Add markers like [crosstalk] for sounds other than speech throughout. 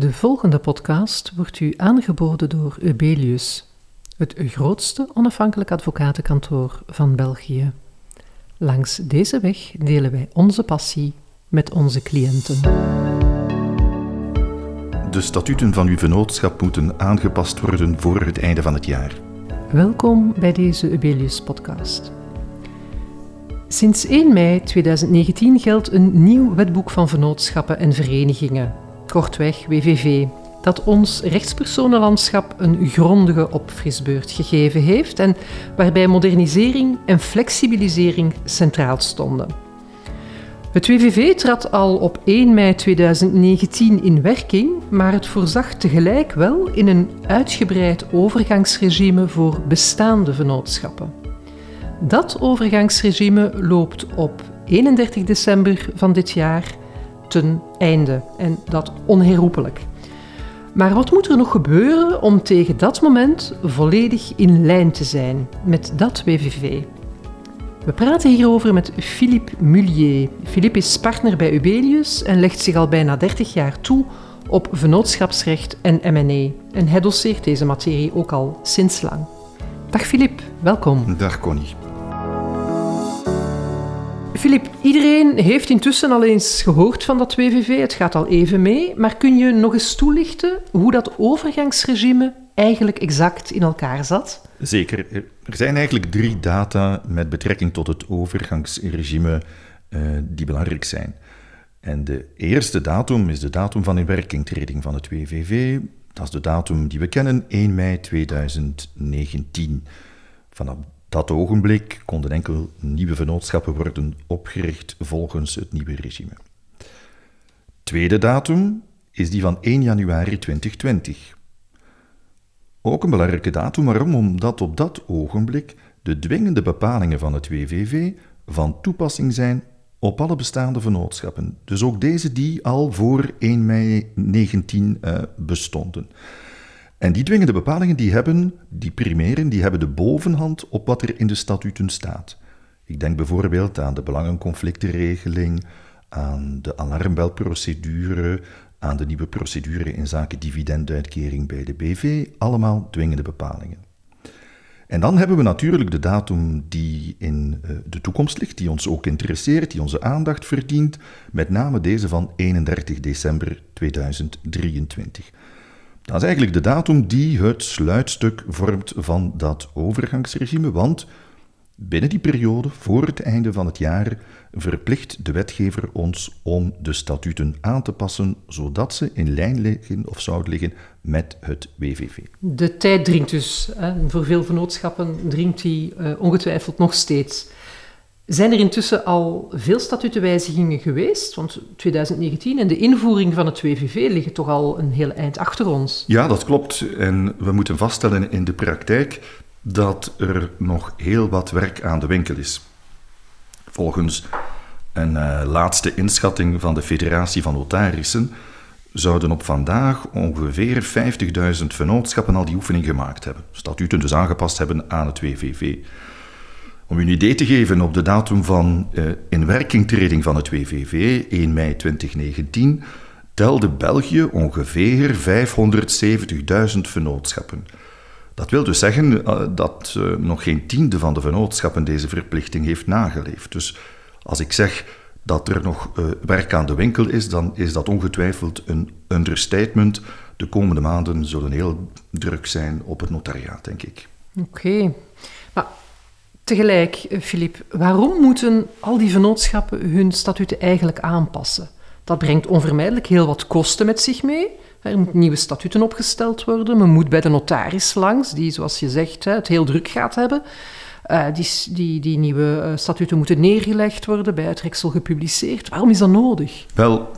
De volgende podcast wordt u aangeboden door Eubelius, het grootste onafhankelijk advocatenkantoor van België. Langs deze weg delen wij onze passie met onze cliënten. De statuten van uw vennootschap moeten aangepast worden voor het einde van het jaar. Welkom bij deze Eubelius-podcast. Sinds 1 mei 2019 geldt een nieuw wetboek van vennootschappen en verenigingen, kortweg WVV, dat ons rechtspersonenlandschap een grondige opfrisbeurt gegeven heeft en waarbij modernisering en flexibilisering centraal stonden. Het WVV trad al op 1 mei 2019 in werking, maar het voorzag tegelijk wel in een uitgebreid overgangsregime voor bestaande vennootschappen. Dat overgangsregime loopt op 31 december van dit jaar ten einde en dat onherroepelijk. Maar wat moet er nog gebeuren om tegen dat moment volledig in lijn te zijn met dat WVV? We praten hierover met Philippe Mullier. Philippe is partner bij Ubelius en legt zich al bijna 30 jaar toe op vennootschapsrecht en M&A. En hij doseert deze materie ook al sinds lang. Dag Philippe, welkom. Dag Connie. Filip, iedereen heeft intussen al eens gehoord van dat WVV, het gaat al even mee, maar kun je nog eens toelichten hoe dat overgangsregime eigenlijk exact in elkaar zat? Zeker. Er zijn eigenlijk drie data met betrekking tot het overgangsregime uh, die belangrijk zijn. En de eerste datum is de datum van inwerkingtreding van het WVV. Dat is de datum die we kennen, 1 mei 2019. Vanaf dat ogenblik konden enkel nieuwe vennootschappen worden opgericht volgens het nieuwe regime. Tweede datum is die van 1 januari 2020. Ook een belangrijke datum, waarom? Omdat op dat ogenblik de dwingende bepalingen van het WVV van toepassing zijn op alle bestaande vennootschappen. Dus ook deze die al voor 1 mei 19 uh, eh, bestonden. En die dwingende bepalingen die hebben, die primeren, die hebben de bovenhand op wat er in de statuten staat. Ik denk bijvoorbeeld aan de belangenconflictenregeling, aan de alarmbelprocedure, aan de nieuwe procedure in zaken dividenduitkering bij de BV, allemaal dwingende bepalingen. En dan hebben we natuurlijk de datum die in eh, de toekomst ligt, die ons ook interesseert, die onze aandacht verdient, met name deze van 31 december 2023. Dat is eigenlijk de datum die het sluitstuk vormt van dat overgangsregime, want binnen die periode, voor het einde van het jaar, verplicht de wetgever ons om de statuten aan te passen, zodat ze in lijn liggen of zouden liggen met het WVV. De tijd dringt dus. Hè. Voor veel vennootschappen dringt die uh, ongetwijfeld nog steeds. Zijn er intussen al veel statutenwijzigingen geweest? Want 2019 en de invoering van het WVV liggen toch al een heel eind achter ons. Ja, dat klopt. En we moeten vaststellen in de praktijk dat er nog heel wat werk aan de winkel is. Volgens een uh, laatste inschatting van de Federatie van Notarissen zouden op vandaag ongeveer 50.000 vennootschappen al die oefening gemaakt hebben. Statuten dus aangepast hebben aan het WVV. Om u een idee te geven, op de datum van uh, inwerkingtreding van het WVV, 1 mei 2019, telde België ongeveer 570.000 vennootschappen. Dat wil dus zeggen uh, dat uh, nog geen tiende van de vennootschappen deze verplichting heeft nageleefd. Dus als ik zeg dat er nog werk aan de winkel is, dan is dat ongetwijfeld een understatement. De komende maanden zullen heel druk zijn op het notariaat, denk ik. Oké. Maar Tegelijk, Filip, eh, waarom moeten al die vennootschappen hun statuten eigenlijk aanpassen? Dat brengt onvermijdelijk heel wat kosten met zich mee. Er moeten nieuwe statuten opgesteld worden. Men moet bij de notaris langs, die, zoals je zegt, het heel druk gaat hebben. Uh, die, die, die, nieuwe eh, statuten moeten neergelegd worden, bij het reksel gepubliceerd. Waarom is dat nodig? Wel,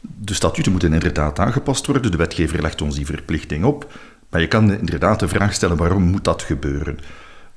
de statuten moeten inderdaad aangepast worden. De wetgever legt ons die verplichting op. Maar je kan inderdaad de vraag stellen, waarom moet dat gebeuren?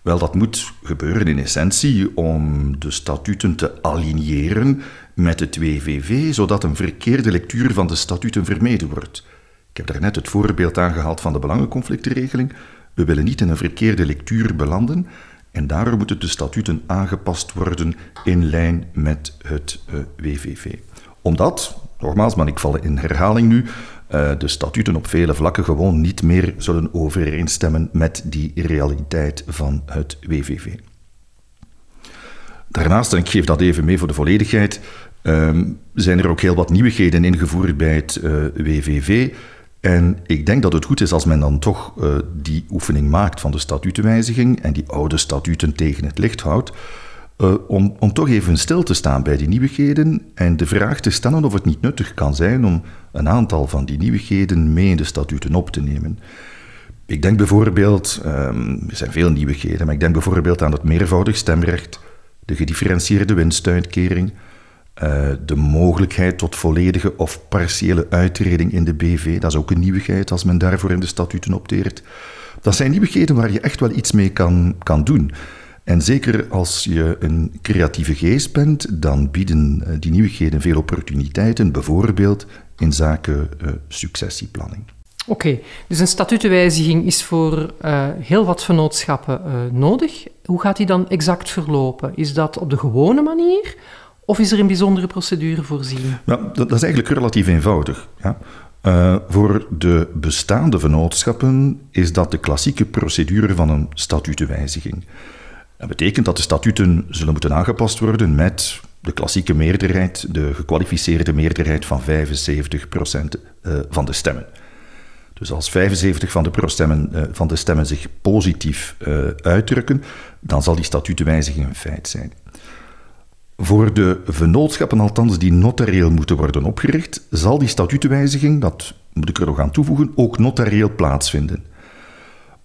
Wel, dat moet gebeuren in essentie om de statuten te aligneren met het WVV, zodat een verkeerde lectuur van de statuten vermeden wordt. Ik heb daarnet het voorbeeld aangehaald van de belangenconflictenregeling. We willen niet in een verkeerde lectuur belanden en daarom moeten de statuten aangepast worden in lijn met het eh, WVV. Omdat, nogmaals, maar ik val in herhaling nu, uh, de statuten op vele vlakken gewoon niet meer zullen overeenstemmen met die realiteit van het WVV. Daarnaast, en ik geef dat even mee voor de volledigheid, uh, zijn er ook heel wat nieuwigheden ingevoerd bij het uh, WVV. En ik denk dat het goed is als men dan toch uh, die oefening maakt van de statutenwijziging en die oude statuten tegen het licht houdt, uh, om, om toch even stil te staan bij die nieuwigheden en de vraag te stellen of het niet nuttig kan zijn om een aantal van die nieuwigheden mee in de statuten op te nemen. Ik denk bijvoorbeeld, um, er zijn veel nieuwigheden, maar ik denk bijvoorbeeld aan het meervoudig stemrecht, de gedifferentieerde winstuitkering, uh, de mogelijkheid tot volledige of partiële uitreding in de BV. Dat is ook een nieuwigheid als men daarvoor in de statuten opteert. Dat zijn nieuwigheden waar je echt wel iets mee kan, kan doen. En zeker als je een creatieve geest bent, dan bieden uh, die nieuwigheden veel opportuniteiten, bijvoorbeeld in zaken uh, successieplanning. Oké, okay, dus een statutenwijziging is voor uh, heel wat vennootschappen uh, nodig. Hoe gaat die dan exact verlopen? Is dat op de gewone manier of is er een bijzondere procedure voorzien? Nou, dat, dat is eigenlijk relatief eenvoudig. Ja. Uh, voor de bestaande vennootschappen is dat de klassieke procedure van een statutenwijziging. Dat betekent dat de statuten zullen moeten aangepast worden met de klassieke meerderheid, de gekwalificeerde meerderheid van 75% van de stemmen. Dus als 75 van de, stemmen, uh, van de stemmen zich positief uh, uitdrukken, dan zal die statutenwijziging een feit zijn. Voor de vennootschappen althans die notarieel moeten worden opgericht, zal die statutenwijziging, dat moet ik er nog aan toevoegen, ook notarieel plaatsvinden.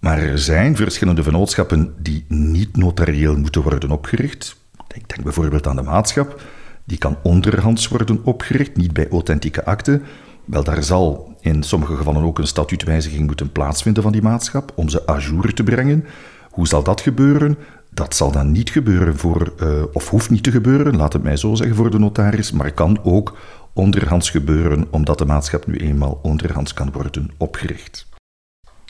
Maar er zijn verschillende vennootschappen die niet notarieel moeten worden opgericht. Ik denk bijvoorbeeld aan de maatschap. Die kan onderhands worden opgericht, niet bij authentieke akten. Wel, daar zal in sommige gevallen ook een statuutwijziging moeten plaatsvinden van die maatschap om ze à jour te brengen. Hoe zal dat gebeuren? Dat zal dan niet gebeuren voor, uh, of hoeft niet te gebeuren, laat het mij zo zeggen, voor de notaris, maar kan ook onderhands gebeuren, omdat de maatschap nu eenmaal onderhands kan worden opgericht.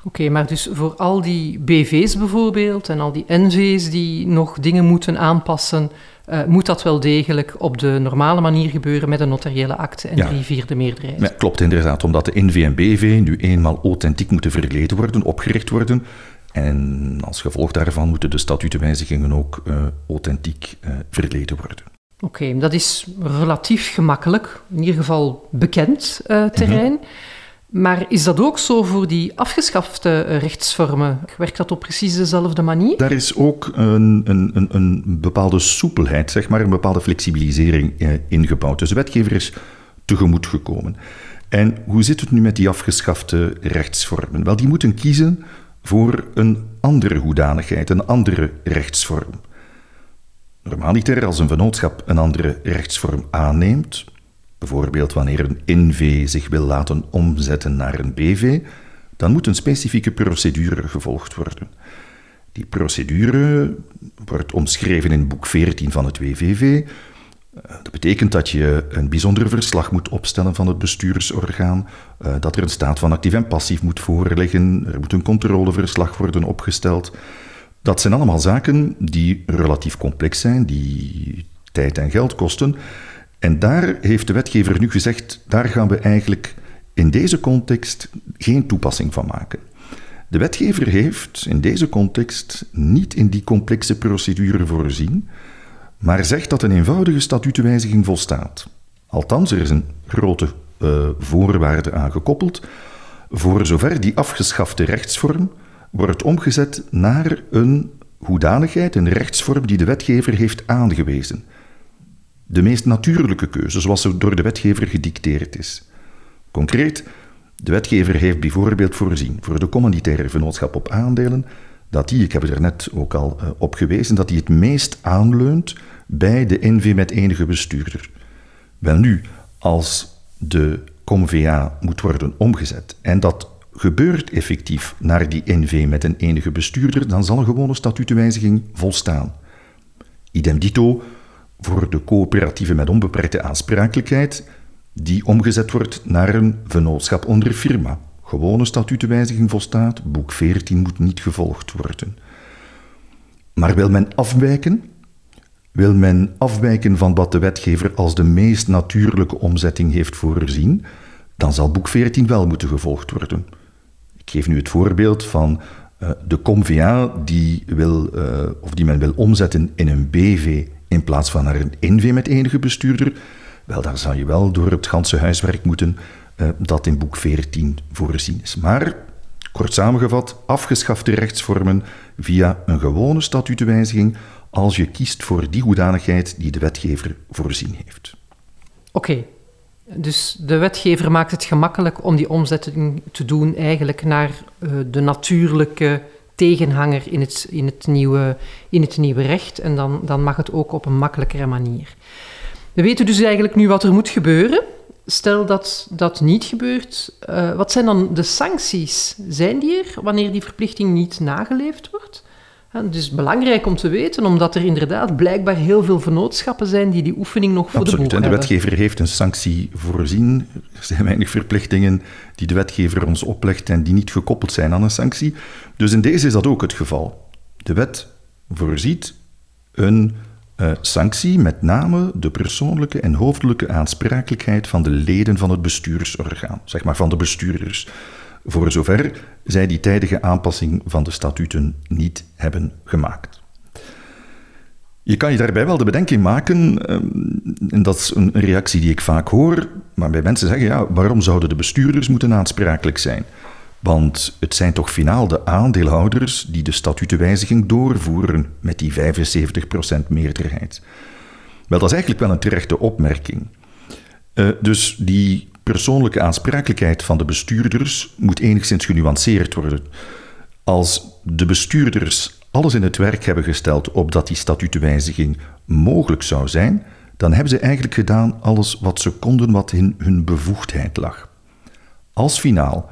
Oké, okay, maar dus voor al die BV's bijvoorbeeld en al die NV's die nog dingen moeten aanpassen, uh, moet dat wel degelijk op de normale manier gebeuren met een notariële akte en ja. drie vierde meerderheid. Ja, klopt inderdaad, omdat de NV en BV nu eenmaal authentiek moeten verleden worden, opgericht worden. En als gevolg daarvan moeten de statutenwijzigingen ook uh, authentiek uh, verleden worden. Oké, okay, dat is relatief gemakkelijk, in ieder geval bekend terrein. Mm -hmm. Maar is dat ook zo voor die afgeschafte rechtsvormen? Werkt dat op precies dezelfde manier? Daar is ook een, een, een, een bepaalde soepelheid, zeg maar, een bepaalde flexibilisering eh, ingebouwd. Dus de wetgever is tegemoet gekomen. En hoe zit het nu met die afgeschafte rechtsvormen? Wel, die moeten kiezen voor een andere hoedanigheid, een andere rechtsvorm. Normaliter, als een vennootschap een andere rechtsvorm aanneemt, Bijvoorbeeld wanneer een NV zich wil laten omzetten naar een BV, dan moet een specifieke procedure gevolgd worden. Die procedure wordt omschreven in boek 14 van het WVV. Dat betekent dat je een bijzonder verslag moet opstellen van het bestuursorgaan, eh, dat er een staat van actief en passief moet voorliggen, er moet een controleverslag worden opgesteld. Dat zijn allemaal zaken die relatief complex zijn, die tijd en geld kosten. En daar heeft de wetgever nu gezegd, daar gaan we eigenlijk in deze context geen toepassing van maken. De wetgever heeft in deze context niet in die complexe procedure voorzien, maar zegt dat een eenvoudige statutenwijziging volstaat. Althans, er is een grote uh, voorwaarde aangekoppeld. Voor zover die afgeschafte rechtsvorm wordt omgezet naar een hoedanigheid, een rechtsvorm die de wetgever heeft aangewezen de meest natuurlijke keuze, zoals er door de wetgever gedicteerd is. Concreet, de wetgever heeft bijvoorbeeld voorzien voor de communitaire vennootschap op aandelen dat die, ik heb er net ook al uh, op gewezen, dat die het meest aanleunt bij de NV met enige bestuurder. Wel nu, als de ComVA moet worden omgezet en dat gebeurt effectief naar die NV met een enige bestuurder, dan zal een gewone statutenwijziging volstaan. Idem dito voor de coöperatieven met onbeperkte aansprakelijkheid, die omgezet wordt naar een vennootschap onder firma. Gewone statutenwijziging volstaat, boek 14 moet niet gevolgd worden. Maar wil men afwijken? Wil men afwijken van wat de wetgever als de meest natuurlijke omzetting heeft voorzien? dan zal boek 14 wel moeten gevolgd worden. Ik geef nu het voorbeeld van uh, de ComVA die, wil, uh, of die men wil omzetten in een BV in plaats van naar een NV met enige bestuurder. Wel, daar zal je wel door het ganse huiswerk moeten uh, dat in boek 14 voorzien is. Maar, kort samengevat, afgeschafte rechtsvormen via een gewone statutenwijziging als je kiest voor die hoedanigheid die de wetgever voorzien heeft. Oké, dus de wetgever maakt het gemakkelijk om die omzetting te doen eigenlijk naar uh, de natuurlijke tegenhanger in het, in het, nieuwe, in het nieuwe recht. En dan, dan mag het ook op een makkelijkere manier. We weten dus eigenlijk nu wat er moet gebeuren. Stel dat dat niet gebeurt, uh, wat zijn dan de sancties? Zijn die er wanneer die verplichting niet nageleefd wordt? Het is belangrijk om te weten, omdat er inderdaad blijkbaar heel veel vennootschappen zijn die die oefening nog voor Absoluut, de boeg en de hebben. wetgever heeft een sanctie voorzien. Er zijn weinig verplichtingen die de wetgever ons oplegt en die niet gekoppeld zijn aan een sanctie. Dus in deze is dat ook het geval. De wet voorziet een uh, sanctie, met name de persoonlijke en hoofdelijke aansprakelijkheid van de leden van het bestuursorgaan, zeg maar van de bestuurders voor zover zij die tijdige aanpassing van de statuten niet hebben gemaakt. Je kan je daarbij wel de bedenking maken, en dat is een reactie die ik vaak hoor, maar bij mensen zeggen, ja, waarom zouden de bestuurders moeten aansprakelijk zijn? Want het zijn toch finaal de aandeelhouders die de statutenwijziging doorvoeren met die 75% meerderheid. Wel, dat is eigenlijk wel een terechte opmerking. Uh, dus die persoonlijke aansprakelijkheid van de bestuurders moet enigszins genuanceerd worden. Als de bestuurders alles in het werk hebben gesteld opdat die statutenwijziging mogelijk zou zijn, dan hebben ze eigenlijk gedaan alles wat ze konden wat in hun bevoegdheid lag. Als finaal,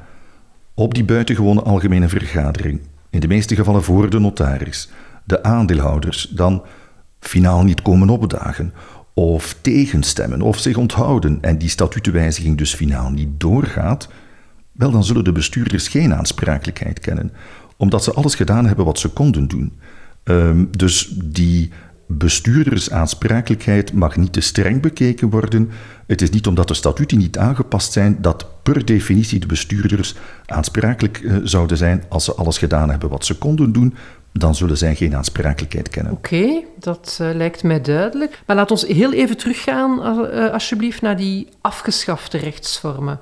op die buitengewone algemene vergadering, in de meeste gevallen voor de notaris, de aandeelhouders dan finaal niet komen opdagen, of tegenstemmen of zich onthouden en die statutenwijziging dus finaal niet doorgaat, wel dan zullen de bestuurders geen aansprakelijkheid kennen, omdat ze alles gedaan hebben wat ze konden doen. Um, dus die bestuurdersaansprakelijkheid mag niet te streng bekeken worden. Het is niet omdat de statuten niet aangepast zijn dat per definitie de bestuurders aansprakelijk uh, zouden zijn als ze alles gedaan hebben wat ze konden doen, dan zullen zij geen aansprakelijkheid kennen. Oké, dat uh, lijkt mij duidelijk. Maar laat ons heel even teruggaan, uh, alsjeblieft, naar die afgeschafte rechtsvormen.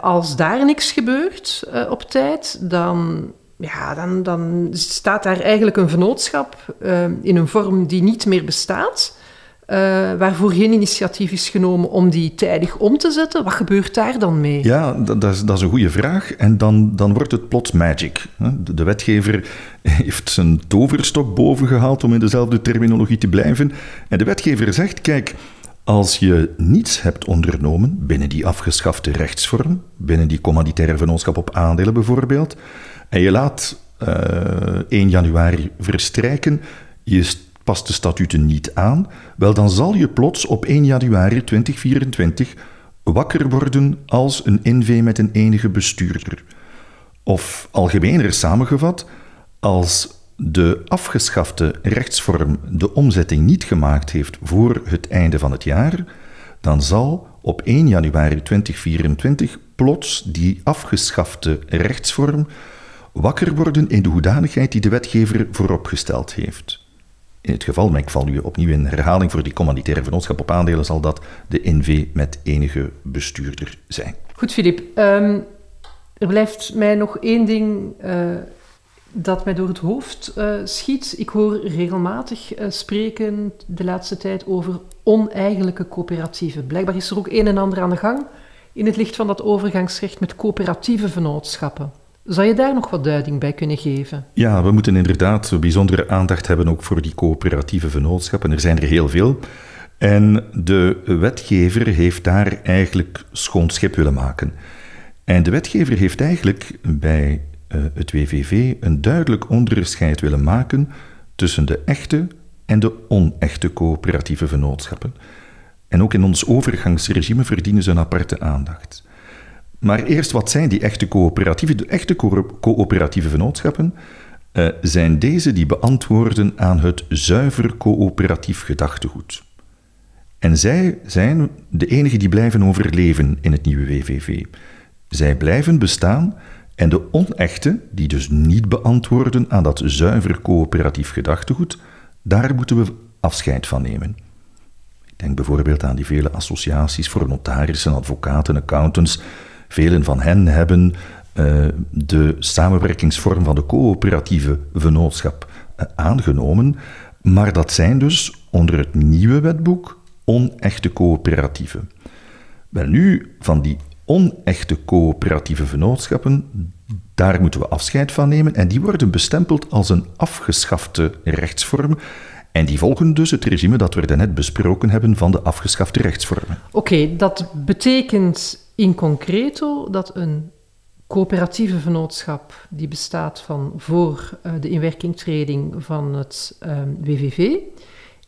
Als daar niks gebeurt op tijd, dan, ja, dan, dan staat daar eigenlijk een vennootschap in een vorm die niet meer bestaat. Uh, waarvoor geen initiatief is genomen om die tijdig om te zetten. Wat gebeurt daar dan mee? Ja, dat, is, dat is, een goede vraag. En dan, dan wordt het plots magic. De, de, wetgever [laughs] heeft zijn toverstok bovengehaald, om in dezelfde terminologie te blijven. En de wetgever zegt, kijk, als je niets hebt ondernomen binnen die afgeschafte rechtsvorm, binnen die commanditaire vennootschap op aandelen bijvoorbeeld, en je laat uh, 1 januari verstrijken, je past de statuten niet aan, wel dan zal je plots op 1 januari 2024 wakker worden als een NV met een enige bestuurder. Of algemener samengevat, als de afgeschafte rechtsvorm de omzetting niet gemaakt heeft voor het einde van het jaar, dan zal op 1 januari 2024 plots die afgeschafte rechtsvorm wakker worden in de hoedanigheid die de wetgever vooropgesteld heeft. In het geval, maar ik val nu opnieuw in herhaling voor die commanditaire vennootschap op aandelen, zal dat de NV met enige bestuurder zijn. Goed, Filip. Um, er blijft mij nog één ding uh, dat mij door het hoofd uh, schiet. Ik hoor regelmatig uh, spreken de laatste tijd over oneigenlijke coöperatieven. Blijkbaar is er ook een en ander aan de gang in het licht van dat overgangsrecht met coöperatieve vennootschappen. Zou je daar nog wat duiding bij kunnen geven? Ja, we moeten inderdaad bijzondere aandacht hebben ook voor die coöperatieve vennootschappen. Er zijn er heel veel. En de wetgever heeft daar eigenlijk schoon schip willen maken. En de wetgever heeft eigenlijk bij uh, het WVV een duidelijk onderscheid willen maken tussen de echte en de onechte coöperatieve vennootschappen. En ook in ons overgangsregime verdienen ze een aparte aandacht. Maar eerst, wat zijn die echte coöperatieve? De echte coöperatieve vennootschappen uh, zijn deze die beantwoorden aan het zuiver coöperatief gedachtegoed. En zij zijn de enigen die blijven overleven in het nieuwe WVV. Zij blijven bestaan en de onechte, die dus niet beantwoorden aan dat zuiver coöperatief gedachtegoed, daar moeten we afscheid van nemen. Ik denk bijvoorbeeld aan die vele associaties voor notarissen, advocaten, accountants. Velen van hen hebben uh, de samenwerkingsvorm van de coöperatieve vennootschap uh, aangenomen, maar dat zijn dus onder het nieuwe wetboek onechte coöperatieven. Wel nu, van die onechte coöperatieve vennootschappen, daar moeten we afscheid van nemen en die worden bestempeld als een afgeschafte rechtsvorm. En die volgen dus het regime dat we net besproken hebben van de afgeschafte rechtsvormen. Oké, dat betekent in concreto dat een coöperatieve vennootschap die bestaat van voor uh, de inwerkingtreding van het ehm, WVV,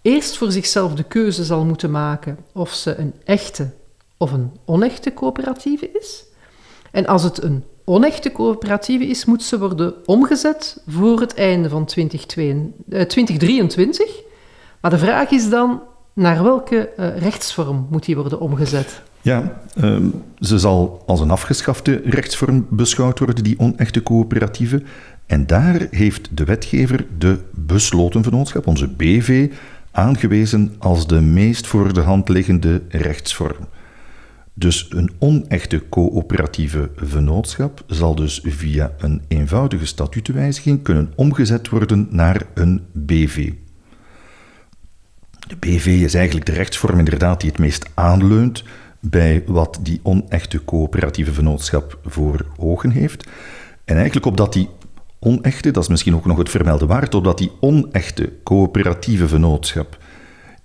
eerst voor zichzelf de keuze zal moeten maken of ze een echte of een onechte coöperatieve is. En als het een onechte coöperatieve is, moet ze worden omgezet voor het einde van 2023. Eh, maar de vraag is dan, naar welke uh, rechtsvorm moet die worden omgezet? Ja, uh, ze zal als een afgeschafte rechtsvorm beschouwd worden, die onechte coöperatieve. En daar heeft de wetgever de besloten vennootschap, onze BV, aangewezen als de meest voor de hand liggende rechtsvorm. Dus een onechte coöperatieve vennootschap zal dus via een eenvoudige statutenwijziging kunnen omgezet worden naar een BV. De BV is eigenlijk de rechtsvorm inderdaad die het meest aanleunt bij wat die onechte coöperatieve vennootschap voor ogen heeft. En eigenlijk opdat die onechte, dat is misschien ook nog het vermelden waard, opdat die onechte coöperatieve vennootschap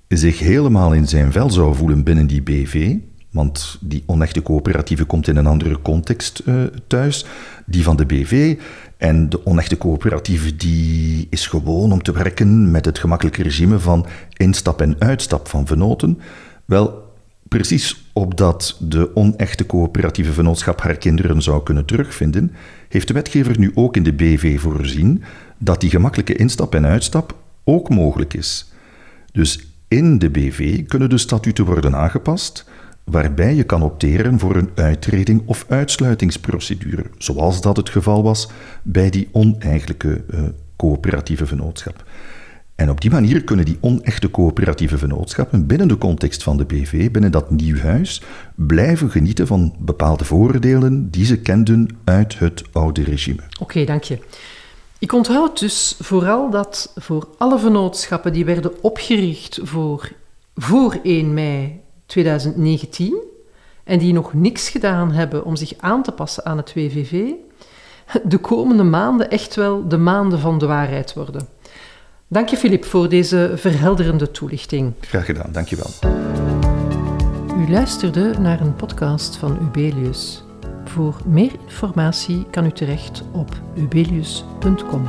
zich helemaal in zijn vel zou voelen binnen die BV, want die onechte coöperatieve komt in een andere context uh, thuis, die van de BV. En de onechte coöperatieve die is gewoon om te werken met het gemakkelijke regime van instap en uitstap van venoten. Wel, precies opdat de onechte coöperatieve vennootschap haar kinderen zou kunnen terugvinden, heeft de wetgever nu ook in de BV voorzien dat die gemakkelijke instap en uitstap ook mogelijk is. Dus in de BV kunnen de statuten worden aangepast waarbij je kan opteren voor een uittreding of uitsluitingsprocedure, zoals dat het geval was bij die oneigenlijke uh, coöperatieve vennootschap. En op die manier kunnen die onechte coöperatieve vennootschappen binnen de context van de BV, binnen dat nieuw huis, blijven genieten van bepaalde voordelen die ze kenden uit het oude regime. Oké, dank je. Ik onthoud dus vooral dat voor alle vennootschappen die werden opgericht voor, voor 1 mei 2019 en die nog niks gedaan hebben om zich aan te passen aan het WVV, de komende maanden echt wel de maanden van de waarheid worden. Dank je, Filip, voor deze verhelderende toelichting. Graag gedaan, dank je wel. U luisterde naar een podcast van Ubelius. Voor meer informatie kan u terecht op ubelius.com.